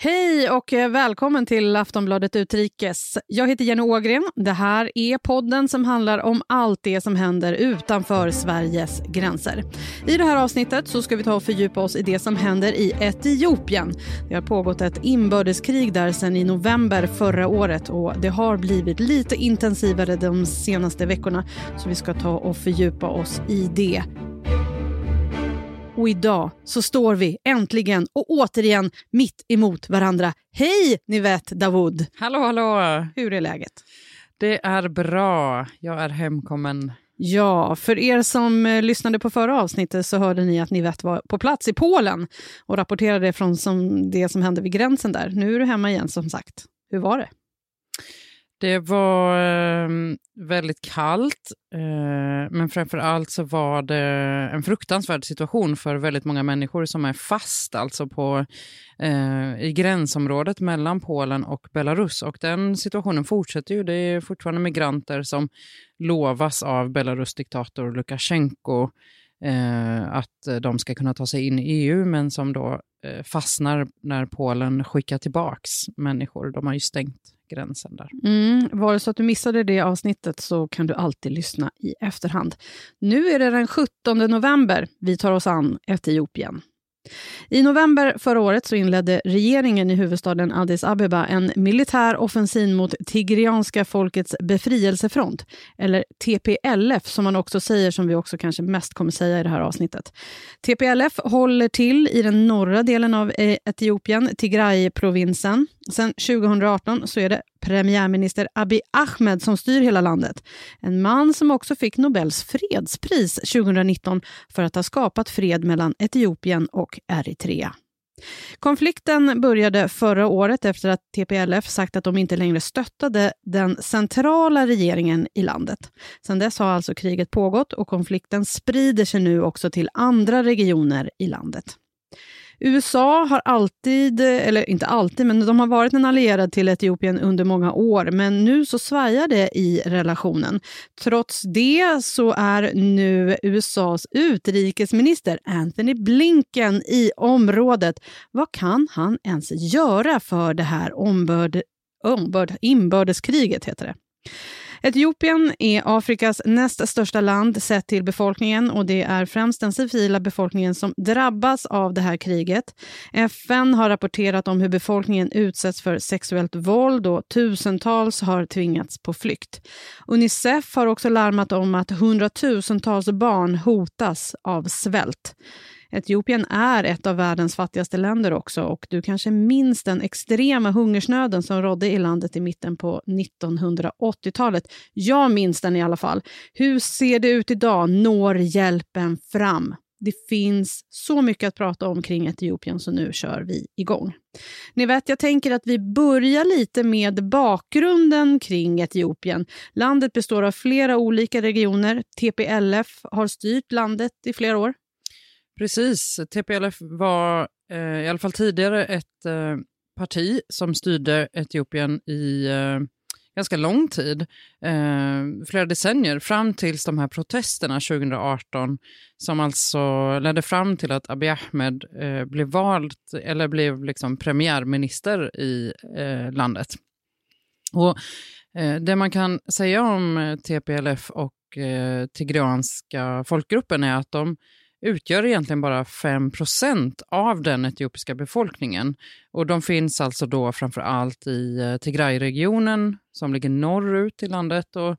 Hej och eh, välkommen till Aftonbladet Utrikes. Jag heter Jenny Ågren. Det här är podden som handlar om allt det som händer utanför Sveriges gränser. I det här avsnittet så ska vi ta och fördjupa oss i det som händer i Etiopien. Det har pågått ett inbördeskrig där sedan i november förra året och det har blivit lite intensivare de senaste veckorna så vi ska ta och fördjupa oss i det. Och idag så står vi äntligen och återigen mitt emot varandra. Hej Nivette Davoud! Hallå, hallå! Hur är läget? Det är bra. Jag är hemkommen. Ja, för er som eh, lyssnade på förra avsnittet så hörde ni att Nivette var på plats i Polen och rapporterade från som det som hände vid gränsen där. Nu är du hemma igen som sagt. Hur var det? Det var ehm, väldigt kallt, eh, men framför allt så var det en fruktansvärd situation för väldigt många människor som är fast alltså på, eh, i gränsområdet mellan Polen och Belarus. Och den situationen fortsätter ju. Det är fortfarande migranter som lovas av Belarus diktator Lukasjenko eh, att de ska kunna ta sig in i EU, men som då Eh, fastnar när Polen skickar tillbaks människor. De har ju stängt gränsen där. Mm, var det så att du missade det avsnittet så kan du alltid lyssna i efterhand. Nu är det den 17 november vi tar oss an Etiopien. I november förra året så inledde regeringen i huvudstaden Addis Abeba en militär offensiv mot Tigrianska folkets befrielsefront, eller TPLF som man också säger, som vi också kanske mest kommer säga i det här avsnittet. TPLF håller till i den norra delen av eh, Etiopien, Tigray-provinsen. Sen 2018 så är det premiärminister Abiy Ahmed som styr hela landet. En man som också fick Nobels fredspris 2019 för att ha skapat fred mellan Etiopien och Eritrea. Konflikten började förra året efter att TPLF sagt att de inte längre stöttade den centrala regeringen i landet. Sedan dess har alltså kriget pågått och konflikten sprider sig nu också till andra regioner i landet. USA har alltid, eller inte alltid, men de har varit en allierad till Etiopien under många år, men nu så svajar det i relationen. Trots det så är nu USAs utrikesminister Anthony Blinken i området. Vad kan han ens göra för det här ombörd, ombörd, inbördeskriget? heter det. Etiopien är Afrikas näst största land sett till befolkningen och det är främst den civila befolkningen som drabbas av det här kriget. FN har rapporterat om hur befolkningen utsätts för sexuellt våld och tusentals har tvingats på flykt. Unicef har också larmat om att hundratusentals barn hotas av svält. Etiopien är ett av världens fattigaste länder också och du kanske minns den extrema hungersnöden som rådde i landet i mitten på 1980-talet. Jag minns den i alla fall. Hur ser det ut idag? Når hjälpen fram? Det finns så mycket att prata om kring Etiopien, så nu kör vi igång. Ni vet, jag tänker att vi börjar lite med bakgrunden kring Etiopien. Landet består av flera olika regioner. TPLF har styrt landet i flera år. Precis. TPLF var eh, i alla fall tidigare ett eh, parti som styrde Etiopien i eh, ganska lång tid, eh, flera decennier, fram tills de här protesterna 2018 som alltså ledde fram till att Abiy Ahmed eh, blev vald, eller blev liksom premiärminister i eh, landet. Och eh, det man kan säga om eh, TPLF och eh, tigreanska folkgruppen är att de utgör egentligen bara 5% av den etiopiska befolkningen. Och de finns alltså då framför allt i eh, Tigray-regionen som ligger norrut i landet. Och,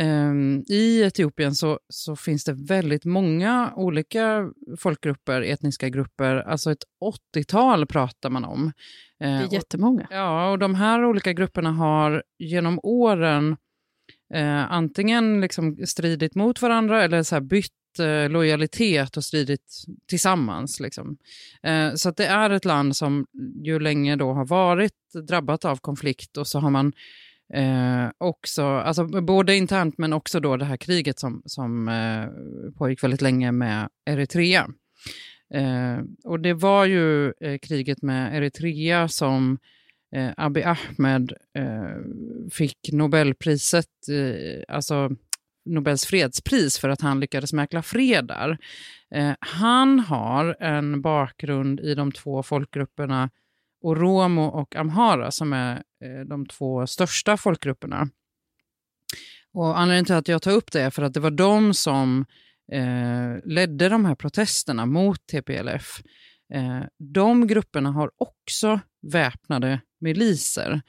eh, I Etiopien så, så finns det väldigt många olika folkgrupper, etniska grupper. Alltså ett 80-tal pratar man om. Eh, det är jättemånga. Och, ja, och de här olika grupperna har genom åren eh, antingen liksom stridit mot varandra eller så bytt eh, lojalitet och stridit tillsammans. Liksom. Eh, så det är ett land som ju länge då har varit drabbat av konflikt och så har man eh, också, alltså både internt men också då det här kriget som, som eh, pågick väldigt länge med Eritrea. Eh, och det var ju eh, kriget med Eritrea som eh, Abiy Ahmed eh, fick Nobelpriset, eh, alltså Nobels fredspris för att han lyckades mäkla fred där. Eh, han har en bakgrund i de två folkgrupperna oromo och amhara som är eh, de två största folkgrupperna. Och anledningen till att jag tar upp det är för att det var de som eh, ledde de här protesterna mot TPLF. Eh, de grupperna har också väpnade miliser.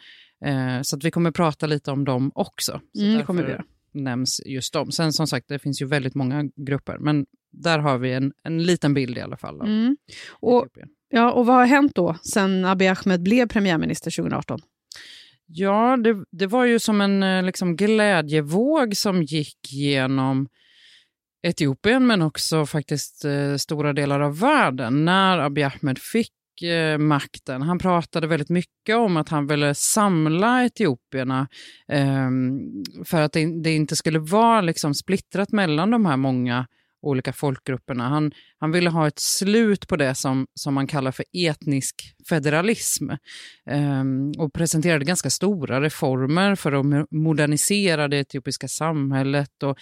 Eh, så att vi kommer prata lite om dem också. Så mm, det kommer vi. Nämns just dem. Sen som sagt, det finns ju väldigt många grupper, men där har vi en, en liten bild i alla fall. Mm. Och, ja, och vad har hänt då sen Abiy Ahmed blev premiärminister 2018? Ja, det, det var ju som en eh, liksom, glädjevåg som gick genom Etiopien men också faktiskt eh, stora delar av världen när Abiy Ahmed fick eh, makten. Han pratade väldigt mycket om att han ville samla etiopierna eh, för att det, det, inte skulle vara liksom splittrat mellan de här många olika folkgrupperna. Han, han ville ha ett slut på det som, som man kallar för etnisk federalism ehm, och presenterade ganska stora reformer för att modernisera det etiopiska samhället och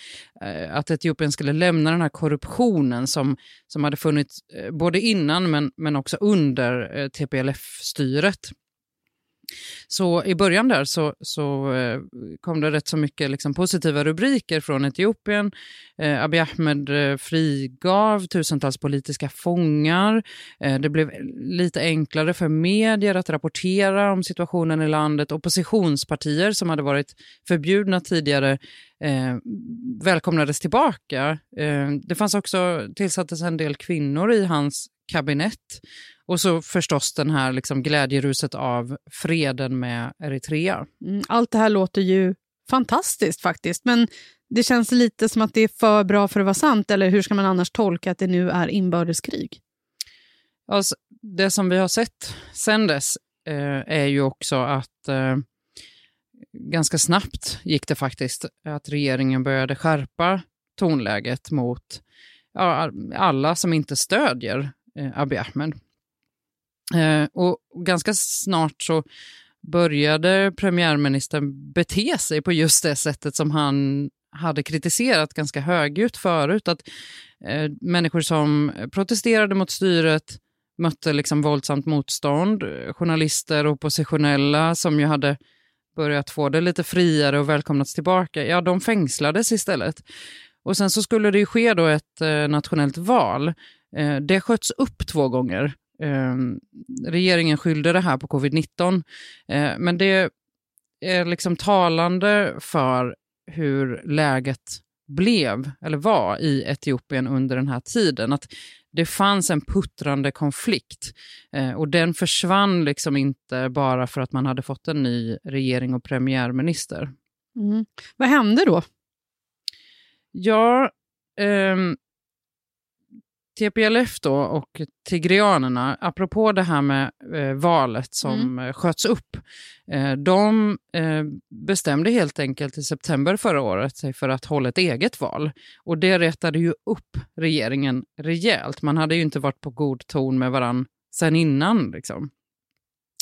eh, att Etiopien skulle lämna den här korruptionen som, som hade funnits eh, både innan men, men också under eh, TPLF-styret. Så i början där så, så eh, kom det rätt så mycket liksom positiva rubriker från Etiopien. Eh, Abiy Ahmed eh, frigav tusentals politiska fångar. Eh, det blev lite enklare för medier att rapportera om situationen i landet. Oppositionspartier som hade varit förbjudna tidigare eh, välkomnades tillbaka. Eh, det fanns också, tillsattes en del kvinnor i hans kabinett och så förstås den här liksom glädjeruset av freden med Eritrea. Mm, allt det här låter ju fantastiskt faktiskt, men det känns lite som att det är för bra för att vara sant, eller hur ska man annars tolka att det nu är inbördeskrig? Alltså, det som vi har sett sen dess eh, är ju också att eh, ganska snabbt gick det faktiskt att regeringen började skärpa tonläget mot ja, alla som inte stödjer eh, Abiy Ahmed. Eh, och ganska snart så började premiärministern bete sig på just det sättet som han hade kritiserat ganska högljutt förut. Att eh, människor som protesterade mot styret mötte liksom våldsamt motstånd. Journalister och oppositionella som ju hade börjat få det lite friare och välkomnats tillbaka, ja de fängslades istället. Och sen så skulle det ju ske då ett eh, nationellt val. Eh, det sköts upp två gånger regeringen skyllde det här på covid-19, eh, men det är liksom talande för hur läget blev, eller var, i Etiopien under den här tiden. Att det fanns en puttrande konflikt eh, och den försvann liksom inte bara för att man hade fått en ny regering och premiärminister. Mm. Vad hände då? Ja, eh, TPLF då och tigrianerna, apropå det här med eh, valet som mm. Eh, sköts upp, eh, de eh, bestämde helt enkelt i september förra året sig för att hålla ett eget val. Och det rättade ju upp regeringen rejält. Man hade ju inte varit på god ton med varann sen innan. Liksom.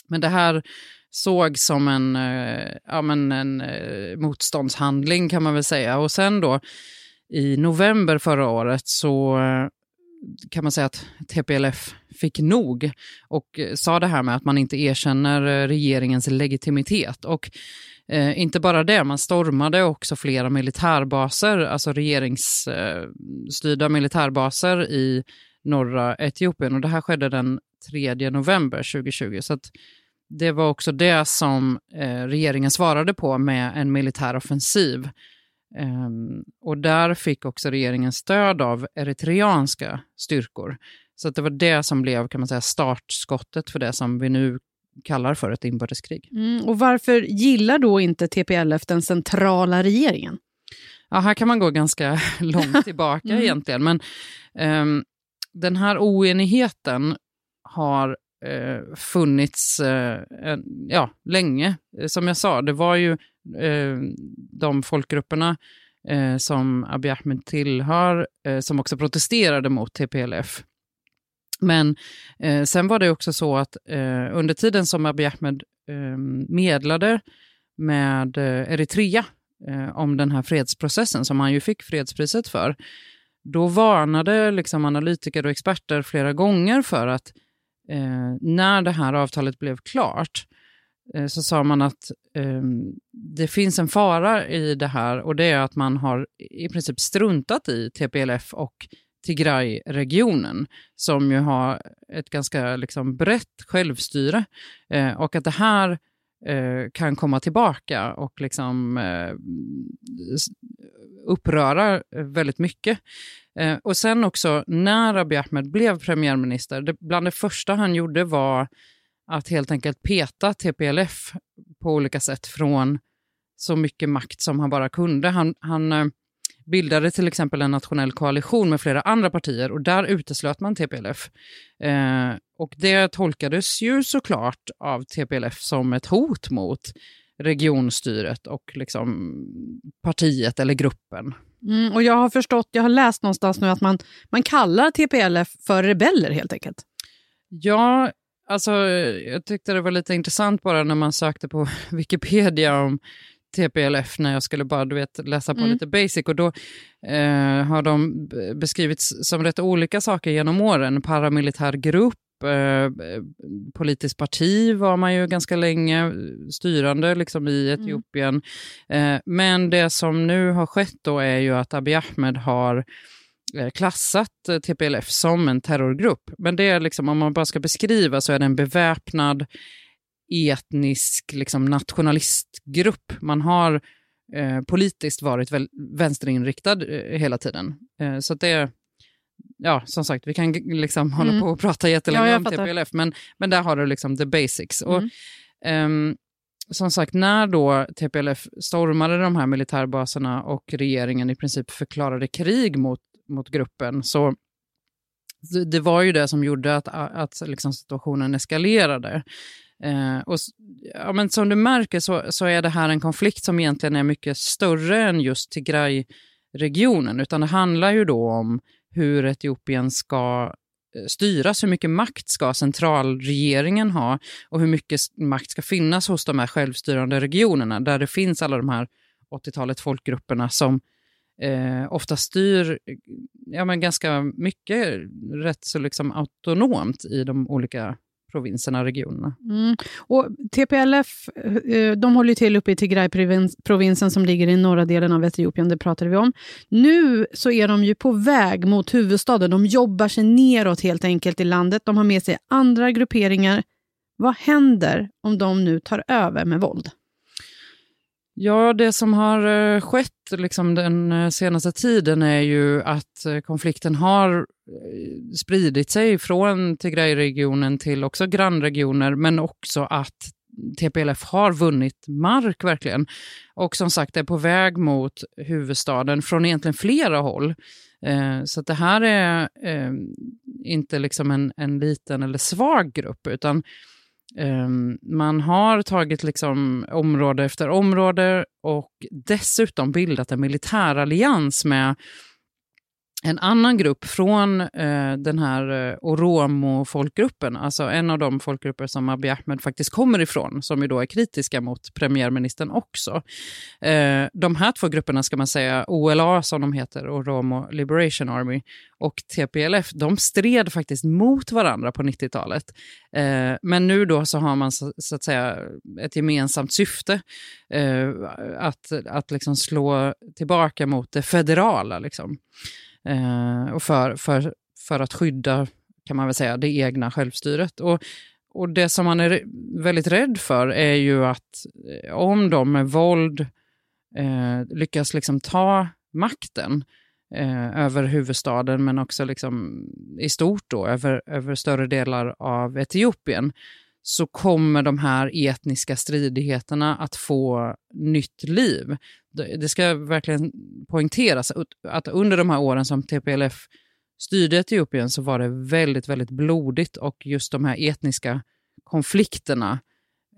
Men det här såg som en, eh, ja, men en eh, motståndshandling kan man väl säga. Och sen då i november förra året så kan man säga att TPLF fick nog och eh, sa det här med att man inte erkänner eh, regeringens legitimitet. Och eh, inte bara det, man stormade också flera militärbaser, alltså regeringsstyrda eh, militärbaser i norra Etiopien. Och det här skedde den 3 november 2020. Så det var också det som eh, regeringen svarade på med en militär offensiv Um, och där fick också regeringen stöd av eritreanska styrkor. Så det var det som blev kan man säga, startskottet för det som vi nu kallar för ett inbördeskrig. Mm, och varför gillar då inte TPLF den centrala regeringen? Ja, här kan man gå ganska långt tillbaka mm. egentligen. Men um, den här oenigheten har uh, funnits uh, ja, länge. Som jag sa, det var ju Eh, de folkgrupperna eh, som Abiy Ahmed tillhör, eh, som också protesterade mot TPLF. Men eh, sen var det också så att eh, under tiden som Abiy Ahmed eh, medlade med eh, Eritrea eh, om den här fredsprocessen, som han ju fick fredspriset för, då varnade liksom analytiker och experter flera gånger för att eh, när det här avtalet blev klart eh, Eh, så sa man att um, det finns en fara i det här och det är att man har i princip struntat i TPLF och Tigray-regionen som ju har ett ganska liksom, brett självstyre eh, och att det här eh, kan komma tillbaka och liksom, eh, uppröra väldigt mycket. Eh, och sen också, när Abiy Ahmed blev premiärminister, det, bland det första han gjorde var att helt enkelt peta TPLF på olika sätt från så mycket makt som han bara kunde. Han, han eh, bildade till exempel en nationell koalition med flera andra partier och där uteslöt man TPLF. Eh, och det tolkades ju såklart av TPLF som ett hot mot regionstyret och liksom partiet eller gruppen. Mm, och jag har förstått, jag har läst någonstans nu att man, man kallar TPLF för rebeller helt enkelt. Ja, alltså jag tyckte det var lite intressant bara när man sökte på Wikipedia om TPLF när jag skulle bara du vet, läsa på mm. lite basic och då eh, har de beskrivits som rätt olika saker genom åren. Paramilitär grupp, eh, politiskt parti var man ju ganska länge styrande liksom, i mm. Etiopien. Mm. Eh, men det som nu har skett då är ju att Abiy Ahmed har klassat TPLF som en terrorgrupp. Men det är liksom, om man bara ska beskriva så är det en beväpnad etnisk liksom, nationalistgrupp. Man har eh, politiskt varit väl, vänsterinriktad eh, hela tiden. Eh, så det, ja, som sagt, vi kan liksom mm. hålla på och prata jättelänge ja, om TPLF, men, men där har du liksom the basics. Mm. Och, ehm, som sagt, när då TPLF stormade de här militärbaserna och regeringen i princip förklarade krig mot, mot gruppen, så det, det var ju det som gjorde att, att liksom situationen eskalerade. Eh, och, ja, men som du märker så, så är det här en konflikt som egentligen är mycket större än just Tigray-regionen, utan det handlar ju då om hur Etiopien ska eh, styras, hur mycket makt ska centralregeringen ha och hur mycket makt ska finnas hos de här självstyrande regionerna där det finns alla de här 80-talet folkgrupperna som eh, ofta styr ja, men ganska mycket rätt så liksom autonomt i de olika provinserna och regionerna. Mm. Och TPLF eh, de håller till uppe i Tigray-provinsen som ligger i norra delen av Etiopien, det pratade vi om. Nu så är de ju på väg mot huvudstaden. De jobbar sig neråt helt enkelt i landet. De har med sig andra grupperingar. Vad händer om de nu tar över med våld? Ja, det som har eh, skett liksom den eh, senaste tiden är ju att eh, konflikten har spridit sig från Tigray-regionen till också grannregioner, men också att TPLF har vunnit mark verkligen. Och som sagt är på väg mot huvudstaden från egentligen flera håll. Så det här är inte liksom en, en liten eller svag grupp, utan Um, man har tagit liksom område efter område och dessutom bildat en militärallians med en annan grupp från eh, den här eh, Oromo-folkgruppen, alltså en av de folkgrupper som Abiy Ahmed faktiskt kommer ifrån, som ju då är kritiska mot premiärministern också. Eh, de här två grupperna ska man säga, OLA som de heter, Oromo Liberation Army, och TPLF, de stred faktiskt mot varandra på 90-talet. Eh, men nu då så har man så, så, att säga ett gemensamt syfte, eh, att, att liksom slå tillbaka mot det federala. Liksom. Eh, och för, för, för att skydda, kan man väl säga, det egna självstyret. Och, och det som man är väldigt rädd för är ju att eh, om de med våld eh, lyckas liksom ta makten eh, över huvudstaden, men också liksom i stort då, över, över större delar av Etiopien, så kommer de här etniska stridigheterna att få nytt liv. Det ska verkligen poängteras att under de här åren som TPLF styrde Etiopien så var det väldigt, väldigt blodigt och just de här etniska konflikterna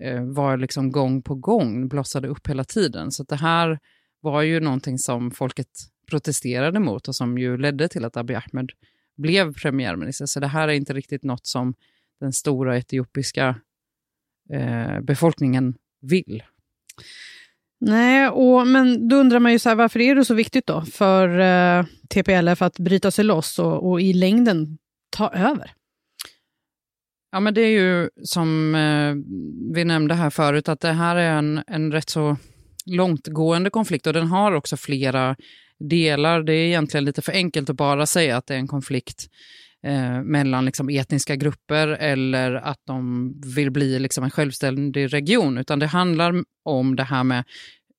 eh, var liksom gång på gång, blossade upp hela tiden. Så det här var ju någonting som folket protesterade mot och som ju ledde till att Abiy Ahmed blev premiärminister. Så det här är inte riktigt något som den stora etiopiska eh, befolkningen vill. Nej, och, men då undrar man ju så här, varför är det så viktigt då för eh, TPLF att bryta sig loss och, och i längden ta över? Ja, men det är ju som eh, vi nämnde här förut, att det här är en, en rätt så långtgående konflikt och den har också flera delar. Det är egentligen lite för enkelt att bara säga att det är en konflikt eh, mellan liksom, etniska grupper eller att de vill bli liksom, en självständig region, utan det handlar om det här med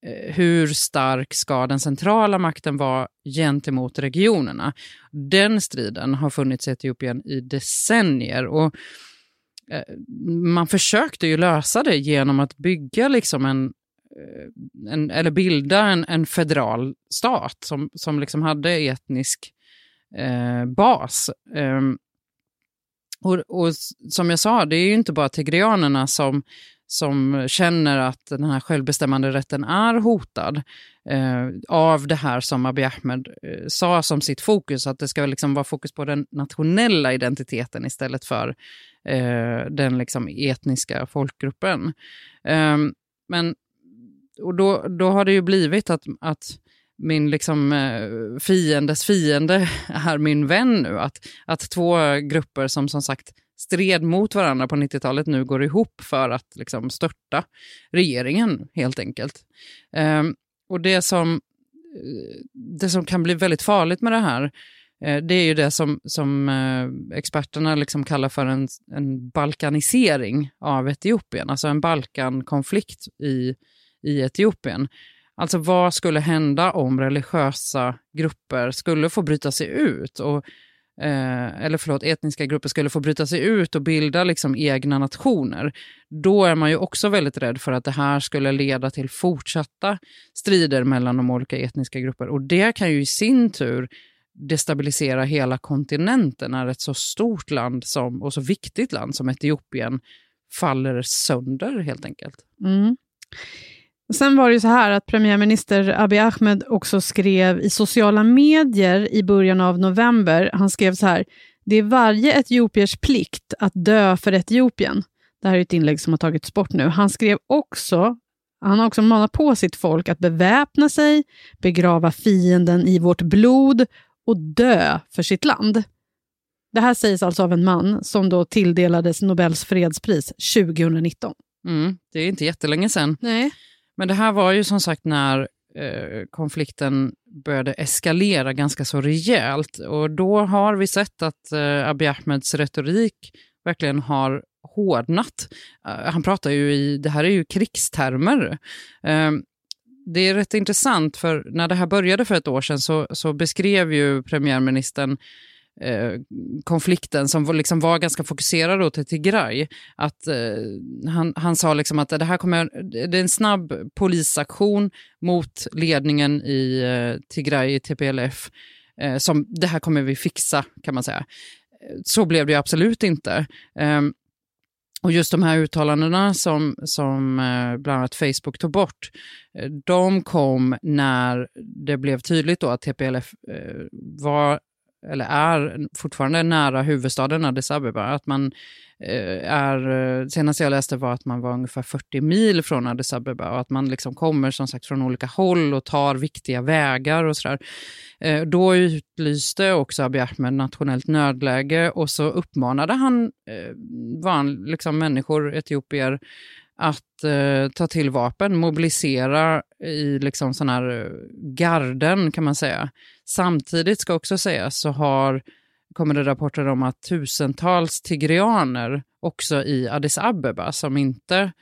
eh, hur stark ska den centrala makten vara gentemot regionerna? Den striden har funnits i Etiopien i decennier. Och eh, man försökte ju lösa det genom att bygga liksom en, eh, en eller bilda en, en federal stat som, som liksom hade etnisk eh, bas. Eh, och, och, som jag sa, det är ju inte bara tigrianerna som, som känner att den här självbestämmande rätten är hotad eh, av det här som Abiy Ahmed eh, sa som sitt fokus, att det ska liksom vara fokus på den nationella identiteten istället för eh, den liksom etniska folkgruppen. Ehm, men och då, då har det ju blivit att, att min liksom, eh, fiendes fiende är min vän nu. Att, att två grupper som som sagt stred mot varandra på 90-talet nu går ihop för att liksom, störta regeringen helt enkelt. Um, och det som, eh, det som kan bli väldigt farligt med det här eh, det är ju det som, som eh, experterna liksom kallar för en, en balkanisering av Etiopien, alltså en Balkankonflikt i, i Etiopien. Alltså vad skulle hända om religiösa grupper skulle få bryta sig ut, och, eh, eller förlåt, etniska grupper skulle få bryta sig ut och bilda liksom egna nationer? Då är man ju också väldigt rädd för att det här skulle leda till fortsatta strider mellan de olika etniska grupperna. Och det kan ju i sin tur destabilisera hela kontinenten när ett så stort land som, och så viktigt land som Etiopien faller sönder helt enkelt. Mm. Sen var det ju så här att premiärminister Abiy Ahmed också skrev i sociala medier i början av november, han skrev så här, det är varje etiopiers plikt att dö för Etiopien. Det här är ett inlägg som har tagits bort nu. Han skrev också, han har också manat på sitt folk att beväpna sig, begrava fienden i vårt blod och dö för sitt land. Det här sägs alltså av en man som då tilldelades Nobels fredspris 2019. Mm, det är inte jättelänge sedan. Nej. Men det här var ju som sagt när eh, konflikten började eskalera ganska så rejält. Och då har vi sett att eh, Abiy Ahmeds retorik verkligen har hårdnat. Uh, han pratar ju i, det här är ju krigstermer. Uh, det är rätt intressant, för när det här började för ett år sedan så, så beskrev ju premiärministern eh, konflikten som var, liksom var ganska fokuserad då till Tigray. Att, eh, han, han sa liksom att det här kommer, det är en snabb polisaktion mot ledningen i eh, Tigray, i TPLF, eh, som det här kommer vi fixa kan man säga. Så blev det absolut inte. Ehm, och just de här uttalandena som, som eh, bland annat Facebook tog bort, eh, de kom när det blev tydligt då att TPLF eh, var eller är fortfarande nära huvudstaden Addis Abeba. Att man eh, är, eh, senast jag läste var att man var ungefär 40 mil från Addis Abeba och att man liksom kommer som sagt från olika håll och tar viktiga vägar och sådär. Eh, då utlyste också Abiy Ahmed nationellt nödläge och så uppmanade han van, liksom människor, etiopier, att eh, ta till vapen, mobilisera i liksom sån här eh, garden kan man säga. Samtidigt ska också sägas så har, kommer det rapporter om att tusentals tigrianer också i Addis Abeba som inte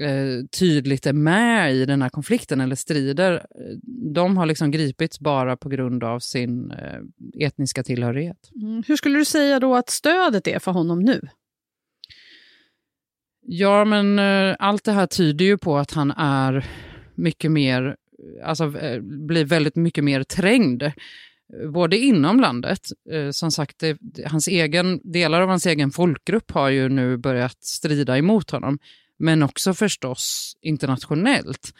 eh, tydligt är med i den här konflikten eller strider, eh, de har liksom gripits bara på grund av sin eh, etniska tillhörighet. Mm. Hur skulle du säga då att stödet är för honom nu? Ja, men eh, allt det här tyder ju på att han är mycket mer, alltså eh, blir väldigt mycket mer trängd. Eh, både inom landet, eh, som sagt, det, hans egen, delar av hans egen folkgrupp har ju nu börjat strida emot honom, men också förstås internationellt.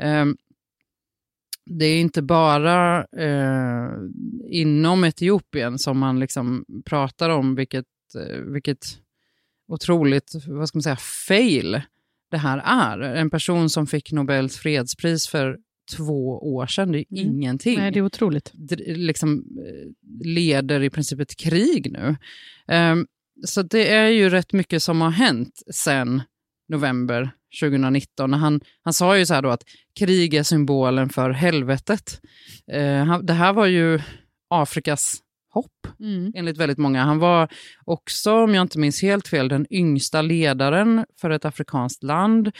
Eh, det är inte bara eh, inom Etiopien som man liksom pratar om vilket, eh, vilket otroligt, vad ska man säga, fail det här är. En person som fick Nobels fredspris för två år sedan, det är mm. ingenting. Nej, det är otroligt. Det liksom eh, leder i princip ett krig nu. Um, så det är ju rätt mycket som har hänt sen november 2019. Han, han sa ju så här då att krig är symbolen för helvetet. Eh, det här var ju Afrikas hopp, mm. enligt väldigt många. Han var också, om jag inte minns helt fel, den yngsta ledaren för ett afrikanskt land.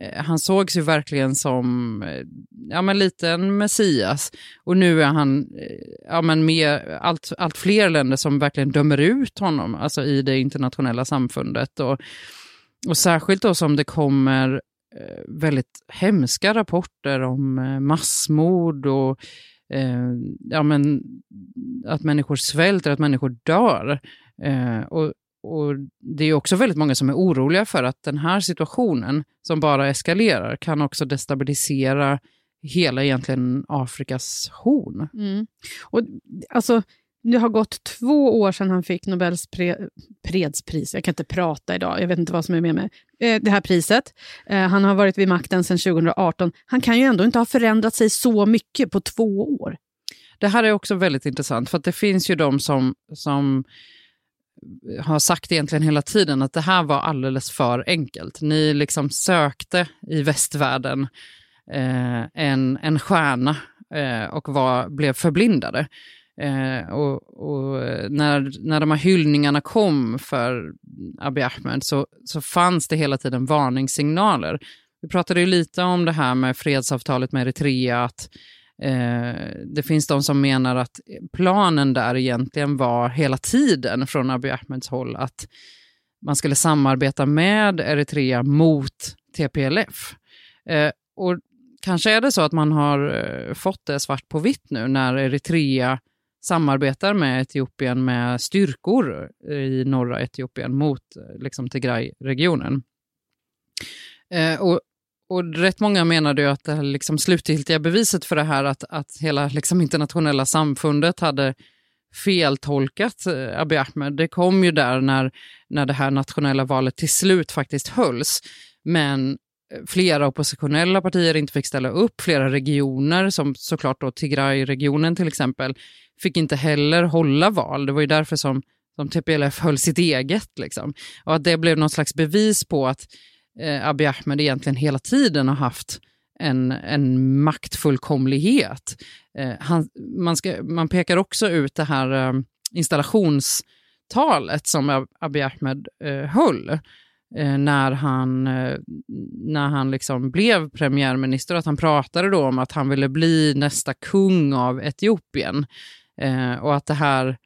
Eh, han sågs ju verkligen som eh, ja, men lite en Messias. Och nu är han eh, ja, men med allt, allt fler länder som verkligen dömer ut honom alltså i det internationella samfundet. Och, och särskilt då som det kommer väldigt hemska rapporter om massmord och eh, ja, men, att människor svälter, att människor dör. Eh, och, och Det är också väldigt många som är oroliga för att den här situationen, som bara eskalerar, kan också destabilisera hela egentligen Afrikas horn. Mm. Och, alltså, det har gått två år sedan han fick Nobels pre fredspris. Jag kan inte prata idag, jag vet inte vad som är med mig. Eh, det här priset. Eh, han har varit vid makten sedan 2018. Han kan ju ändå inte ha förändrat sig så mycket på två år. Det här är också väldigt intressant, för det finns ju de som, som har sagt egentligen hela tiden att det här var alldeles för enkelt. Ni liksom sökte i västvärlden eh, en, en stjärna eh, och var, blev förblindade. Eh, och, och, eh, när, när de här hyllningarna kom för Abiy Ahmed så, så fanns det hela tiden varningssignaler. Vi pratade ju lite om det här med fredsavtalet med Eritrea, att eh, det finns de som menar att planen där egentligen var hela tiden från Abiy Ahmeds håll att man skulle samarbeta med Eritrea mot TPLF. Eh, och kanske är det så att man har eh, fått det svart på vitt nu när Eritrea samarbetar med Etiopien med styrkor eh, i norra Etiopien mot eh, liksom, Tigray-regionen. Eh, och, och rätt många menade ju att det liksom, slutgiltiga beviset för det här, att, att hela liksom, internationella samfundet hade feltolkat eh, Abiy Ahmed, det kom ju där när, när det här nationella valet till slut faktiskt hölls. Men Eh, flera oppositionella partier inte fick ställa upp, flera regioner, som såklart då Tigray-regionen till exempel, fick inte heller hålla val. Det var ju därför som, som TPLF höll sitt eget. Liksom. Och att det blev något slags bevis på att eh, Abiy Ahmed egentligen hela tiden har haft en, en maktfullkomlighet. Eh, han, man, ska, man pekar också ut det här eh, installationstalet som Abiy Ahmed eh, höll eh, Eh, när han, eh, när han liksom blev premiärminister. Att han pratade då om att han ville bli nästa kung av Etiopien. Eh, och att det här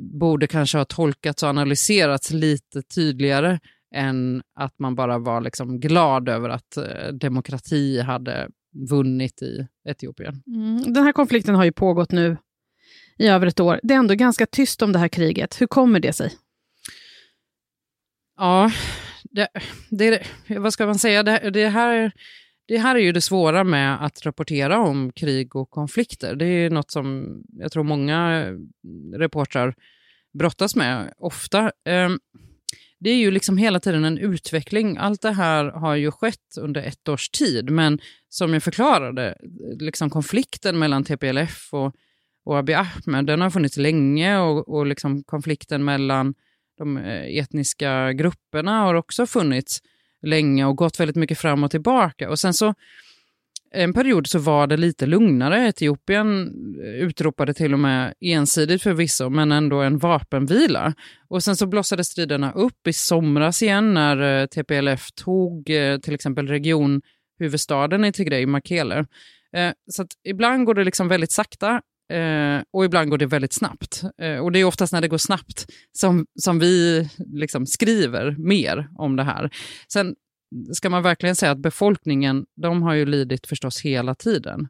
borde kanske ha tolkats och analyserats lite tydligare än att man bara var liksom glad över att demokrati hade vunnit i Etiopien. Mm. Den här konflikten har ju pågått nu i över ett år. Det är ändå ganska tyst om det här kriget. Hur kommer det sig? Ja, det, det, vad ska man säga? Det, det här det här är ju det svåra med att rapportera om krig och konflikter. Det är något som jag tror många reportrar brottas med ofta. Ehm, det är ju liksom hela tiden en utveckling. Allt det här har ju skett under ett års tid, men som jag förklarade, liksom konflikten mellan TPLF och, och Abiy Ahmed, den har funnits länge och, och liksom konflikten mellan de eh, etniska grupperna har också funnits länge och gått väldigt mycket fram och tillbaka. Och sen så en period så var det lite lugnare. Etiopien eh, utropade till och med ensidigt förvisso, men ändå en vapenvila. Och sen så blossade striderna upp i somras igen när eh, TPLF tog till exempel regionhuvudstaden i Tigray, Makele. Så ibland går det liksom väldigt sakta Eh, och ibland går det väldigt snabbt. Eh, och det är oftast när det går snabbt som, som vi liksom skriver mer om det här. Sen ska man verkligen säga att befolkningen, de har ju lidit förstås hela tiden.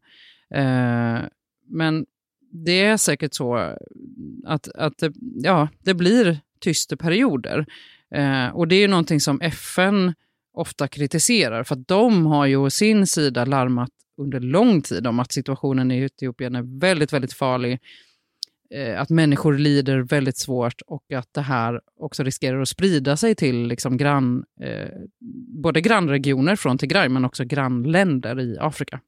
Eh, men det är säkert så att, att det, ja, det blir tysta perioder. Eh, och det är ju någonting som FN ofta kritiserar, för att de har ju å sin sida larmat under lång tid om att situationen i Etiopien är väldigt, väldigt farlig Eh, att människor lider väldigt svårt och att det här också riskerar att sprida sig till liksom grann, eh, både grannregioner från Tigray men också grannländer i Afrika.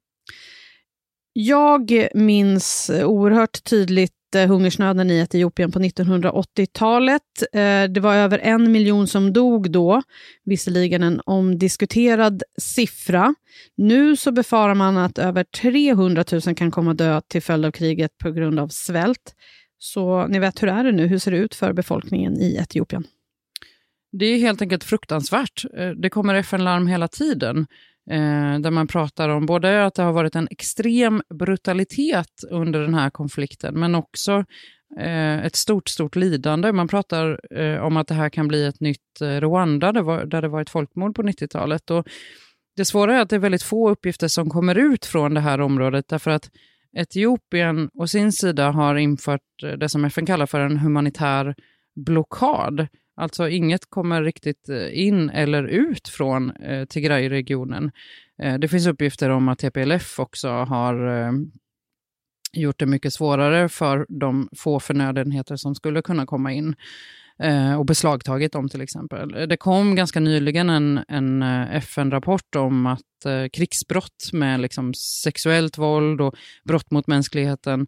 Jag minns oerhört tydligt eh, hungersnöden i Etiopien på 1980-talet. Eh, det var över en miljon som dog då, visserligen en omdiskuterad siffra. Nu så befarar man att över 300 000 kan komma dö till följd av kriget på grund av svält. Så ni vet, hur är det nu? Hur ser det ut för befolkningen i Etiopien? Det är helt enkelt fruktansvärt. Eh, det kommer FN-larm hela tiden. Eh, där man pratar om både att det har varit en extrem brutalitet under den här konflikten, men också eh, ett stort, stort lidande. Man pratar eh, om att det här kan bli ett nytt eh, Rwanda, där, var, där det var ett folkmord på 90-talet. Och det svåra är att det är väldigt få uppgifter som kommer ut från det här området, därför att Etiopien å sin sida har infört eh, det som FN kallar för en humanitär blockad Alltså inget kommer riktigt eh, in eller ut från eh, Tigray-regionen. Eh, det finns uppgifter om att TPLF också har eh, gjort det mycket svårare för de få förnödenheter som skulle kunna komma in eh, och beslagtagit dem till exempel. Det kom ganska nyligen en, en eh, FN-rapport om att eh, krigsbrott med liksom sexuellt våld och brott mot mänskligheten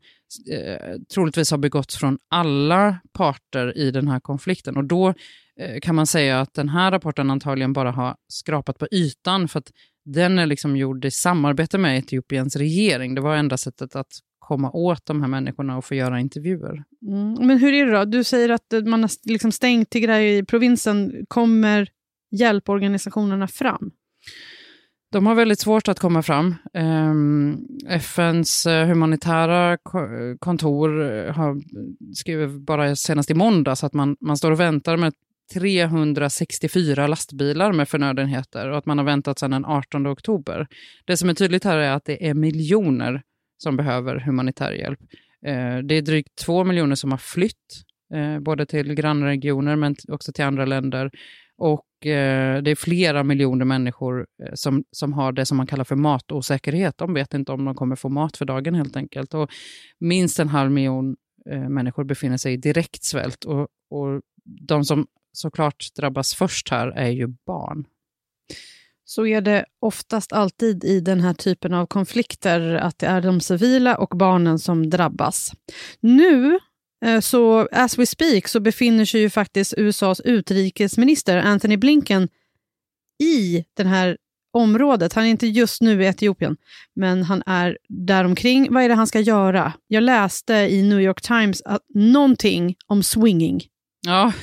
eh, troligtvis har begåtts från alla parter i den här konflikten. Och då eh, kan man säga att den här rapporten antagligen bara har skrapat på ytan för att den är liksom gjord i samarbete med Etiopiens regering. Det var enda sättet att komma åt de här människorna och få göra intervjuer. Mm. Men hur är det då? Du säger att man har liksom stängt Tigray i provinsen. Kommer hjälporganisationerna fram? De har väldigt svårt att komma fram. Ehm, FNs eh, humanitära kontor eh, har skrivit bara senast i måndags att man, man står och väntar med 364 lastbilar med förnödenheter och att man har väntat sedan den 18 oktober. Det som är tydligt här är att det är miljoner som behöver humanitär hjälp. Eh, det är drygt två miljoner som har flytt, både till grannregioner men också till andra länder. Och eh, det är flera miljoner människor eh, som, som har det som man kallar för matosäkerhet. De vet inte om de kommer få mat för dagen helt enkelt. Och minst en halv miljon eh, människor befinner sig i direkt svält. Och, och de som såklart drabbas först här är ju barn så är det oftast alltid i den här typen av konflikter att det är de civila och barnen som drabbas. Nu, så as we speak, så befinner sig ju faktiskt USAs utrikesminister Anthony Blinken i det här området. Han är inte just nu i Etiopien, men han är däromkring. Vad är det han ska göra? Jag läste i New York Times att någonting om swinging. Ja,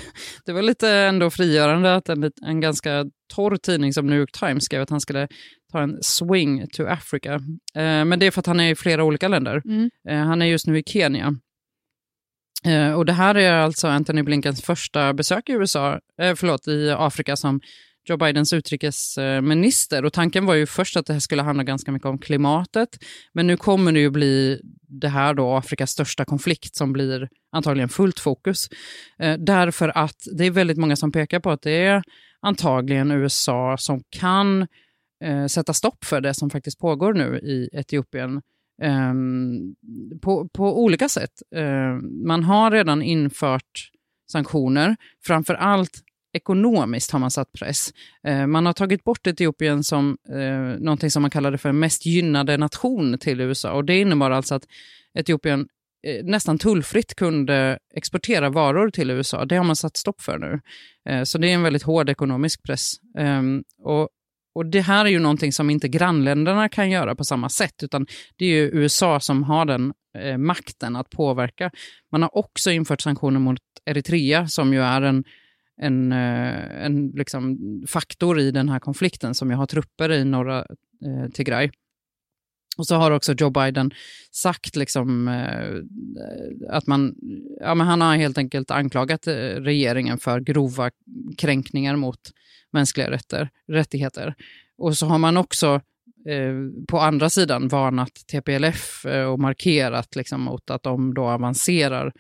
det var lite ändå frigörande att en, en ganska torr tidning som New York Times skrev att han skulle ta en swing to Africa. Eh, men det är för att han är i flera olika länder. Mm. Eh, han är just nu i Kenya. Eh, och det här är alltså Anthony Blinkens första besök i USA, eh, förlåt, i Afrika som Joe Bidens utrikesminister. Och tanken var ju först att det här skulle handla ganska mycket om klimatet, men nu kommer det ju bli det här då Afrikas största konflikt som blir antagligen fullt fokus. Eh, därför att det är väldigt många som pekar på att det är antagligen USA som kan eh, sätta stopp för det som faktiskt pågår nu i Etiopien Ehm, på, på olika sätt. Eh, man har redan infört sanktioner, framför allt ekonomiskt har man satt press. Eh, man har tagit bort Etiopien som eh, någonting som man kallade för mest gynnade nation till USA. Och Det innebar alltså att Etiopien eh, nästan tullfritt kunde exportera varor till USA. Det har man satt stopp för nu. Eh, så det är en väldigt hård ekonomisk press. Ehm, och, och Det här är ju någonting som inte grannländerna kan göra på samma sätt, utan det är ju USA som har den eh, makten att påverka. Man har också infört sanktioner mot Eritrea, som ju är en en, eh, en liksom faktor i den här konflikten som ju har trupper i norra eh, Tigray. Och så har också Joe Biden sagt liksom, eh, att man, ja, men han har helt enkelt anklagat eh, regeringen för grova kränkningar mot mänskliga rätter, rättigheter. Och så har man också eh, på andra sidan varnat TPLF eh, och markerat liksom, mot att de då avancerar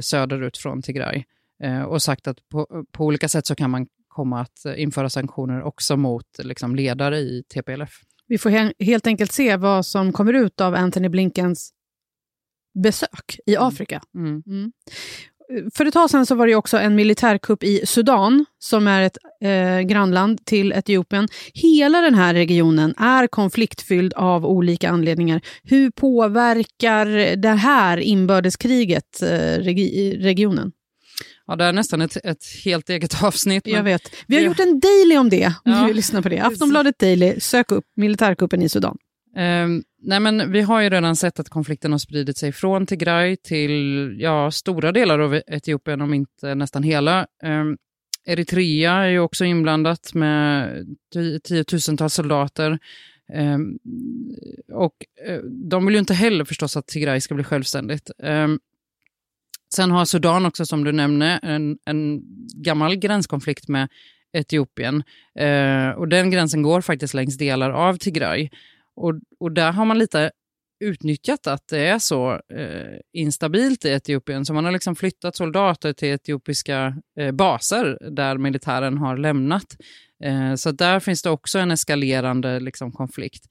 söderut från Tigray. Eh, och sagt att på, på, olika sätt så kan man komma att eh, införa sanktioner också mot liksom, ledare i TPLF. Vi får he helt enkelt se vad som kommer ut av Anthony Blinkens besök i mm. Afrika. Mm. Mm. För ett tag sedan så var det också en militärkupp i Sudan, som är ett eh, grannland till Etiopien. Hela den här regionen är konfliktfylld av olika anledningar. Hur påverkar det här inbördeskriget eh, regi regionen? Ja, det är nästan ett, ett helt eget avsnitt. Jag vet. Vi har gjort en daily om det, om ja, du vill lyssna på det. Aftonbladet Daily, sök upp militärkuppen i Sudan. Um, nej men vi har ju redan sett att konflikten har spridit sig från Tigray till ja, stora delar av Etiopien, om inte nästan hela. Um, Eritrea är ju också inblandat med tiotusentals soldater. Um, och eh, de vill ju inte heller förstås att Tigray ska bli självständigt. Sen har Sudan också, som du nämnde, en, en gammal gränskonflikt med Etiopien. Eh, och den gränsen går faktiskt längs delar av Tigray. Och, och där har man lite utnyttjat att det är så eh, instabilt i Etiopien, så man har liksom flyttat soldater till etiopiska eh, baser där militären har lämnat. Eh, så där finns det också en eskalerande liksom, konflikt.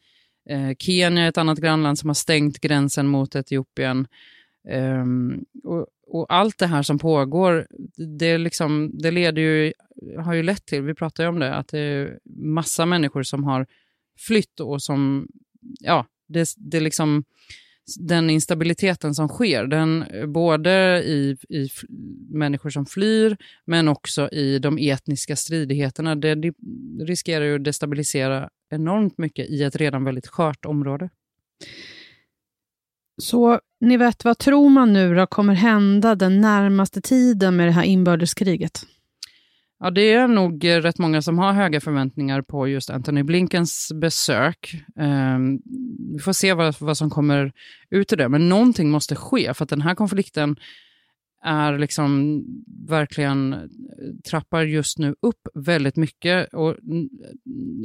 Eh, Kenya är ett annat grannland som har stängt gränsen mot Etiopien. Ehm, och, och, allt det här som pågår, det, liksom, det leder ju, har ju lett till, vi pratade ju om det, att det är massa människor som har flytt och som, ja, det, det liksom, den instabiliteten som sker, den, eh, både i, i människor som flyr, men också i de etniska stridigheterna, det, det riskerar ju att destabilisera enormt mycket i ett redan väldigt skört område. Så ni vet, vad tror man nu då kommer hända den närmaste tiden med det här inbördeskriget? Ja, det är nog rätt många som har höga förväntningar på just Anthony Blinkens besök. Um, vi får se vad, vad som kommer ut ur det, men någonting måste ske för att den här konflikten är liksom verkligen eh, trappar just nu upp väldigt mycket och mm,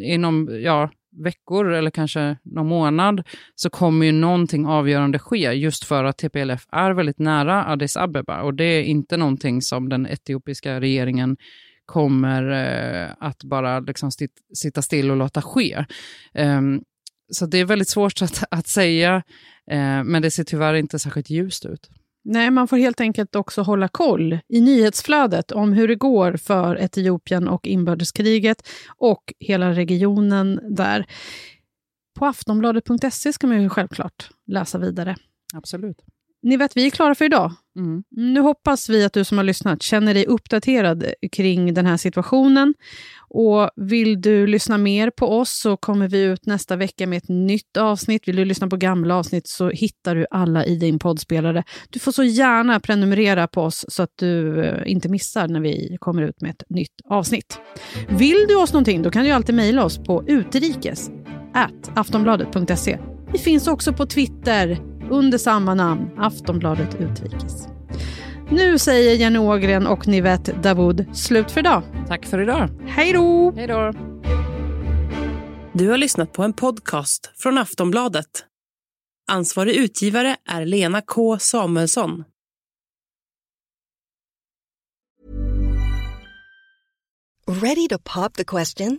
inom ja, veckor eller kanske någon månad så kommer ju någonting avgörande ske just för att TPLF är väldigt nära Addis Abeba och det är inte någonting som den etiopiska regeringen kommer eh, att bara liksom sitta still och låta ske. Um, så det är väldigt svårt att, att säga, eh, men det ser tyvärr inte särskilt ljust ut. Nej, man får helt enkelt också hålla koll i nyhetsflödet om hur det går för Etiopien och inbördeskriget och hela regionen där. På aftonbladet.se ska man ju självklart läsa vidare. Absolut. Ni vet, vi är klara för idag. Mm. Nu hoppas vi att du som har lyssnat känner dig uppdaterad kring den här situationen. Och Vill du lyssna mer på oss så kommer vi ut nästa vecka med ett nytt avsnitt. Vill du lyssna på gamla avsnitt så hittar du alla i din poddspelare. Du får så gärna prenumerera på oss så att du eh, inte missar när vi kommer ut med ett nytt avsnitt. Vill du oss någonting då kan du alltid mejla oss på utrikes aftonbladet.se. Vi finns också på Twitter under samma namn, Aftonbladet Utrikes. Nu säger Jenny Ågren och Nivette Davud slut för idag. Tack för idag. Hej då! Hej då! Du har lyssnat på en podcast från Aftonbladet. Ansvarig utgivare är Lena K Samuelsson. Ready to pop the question?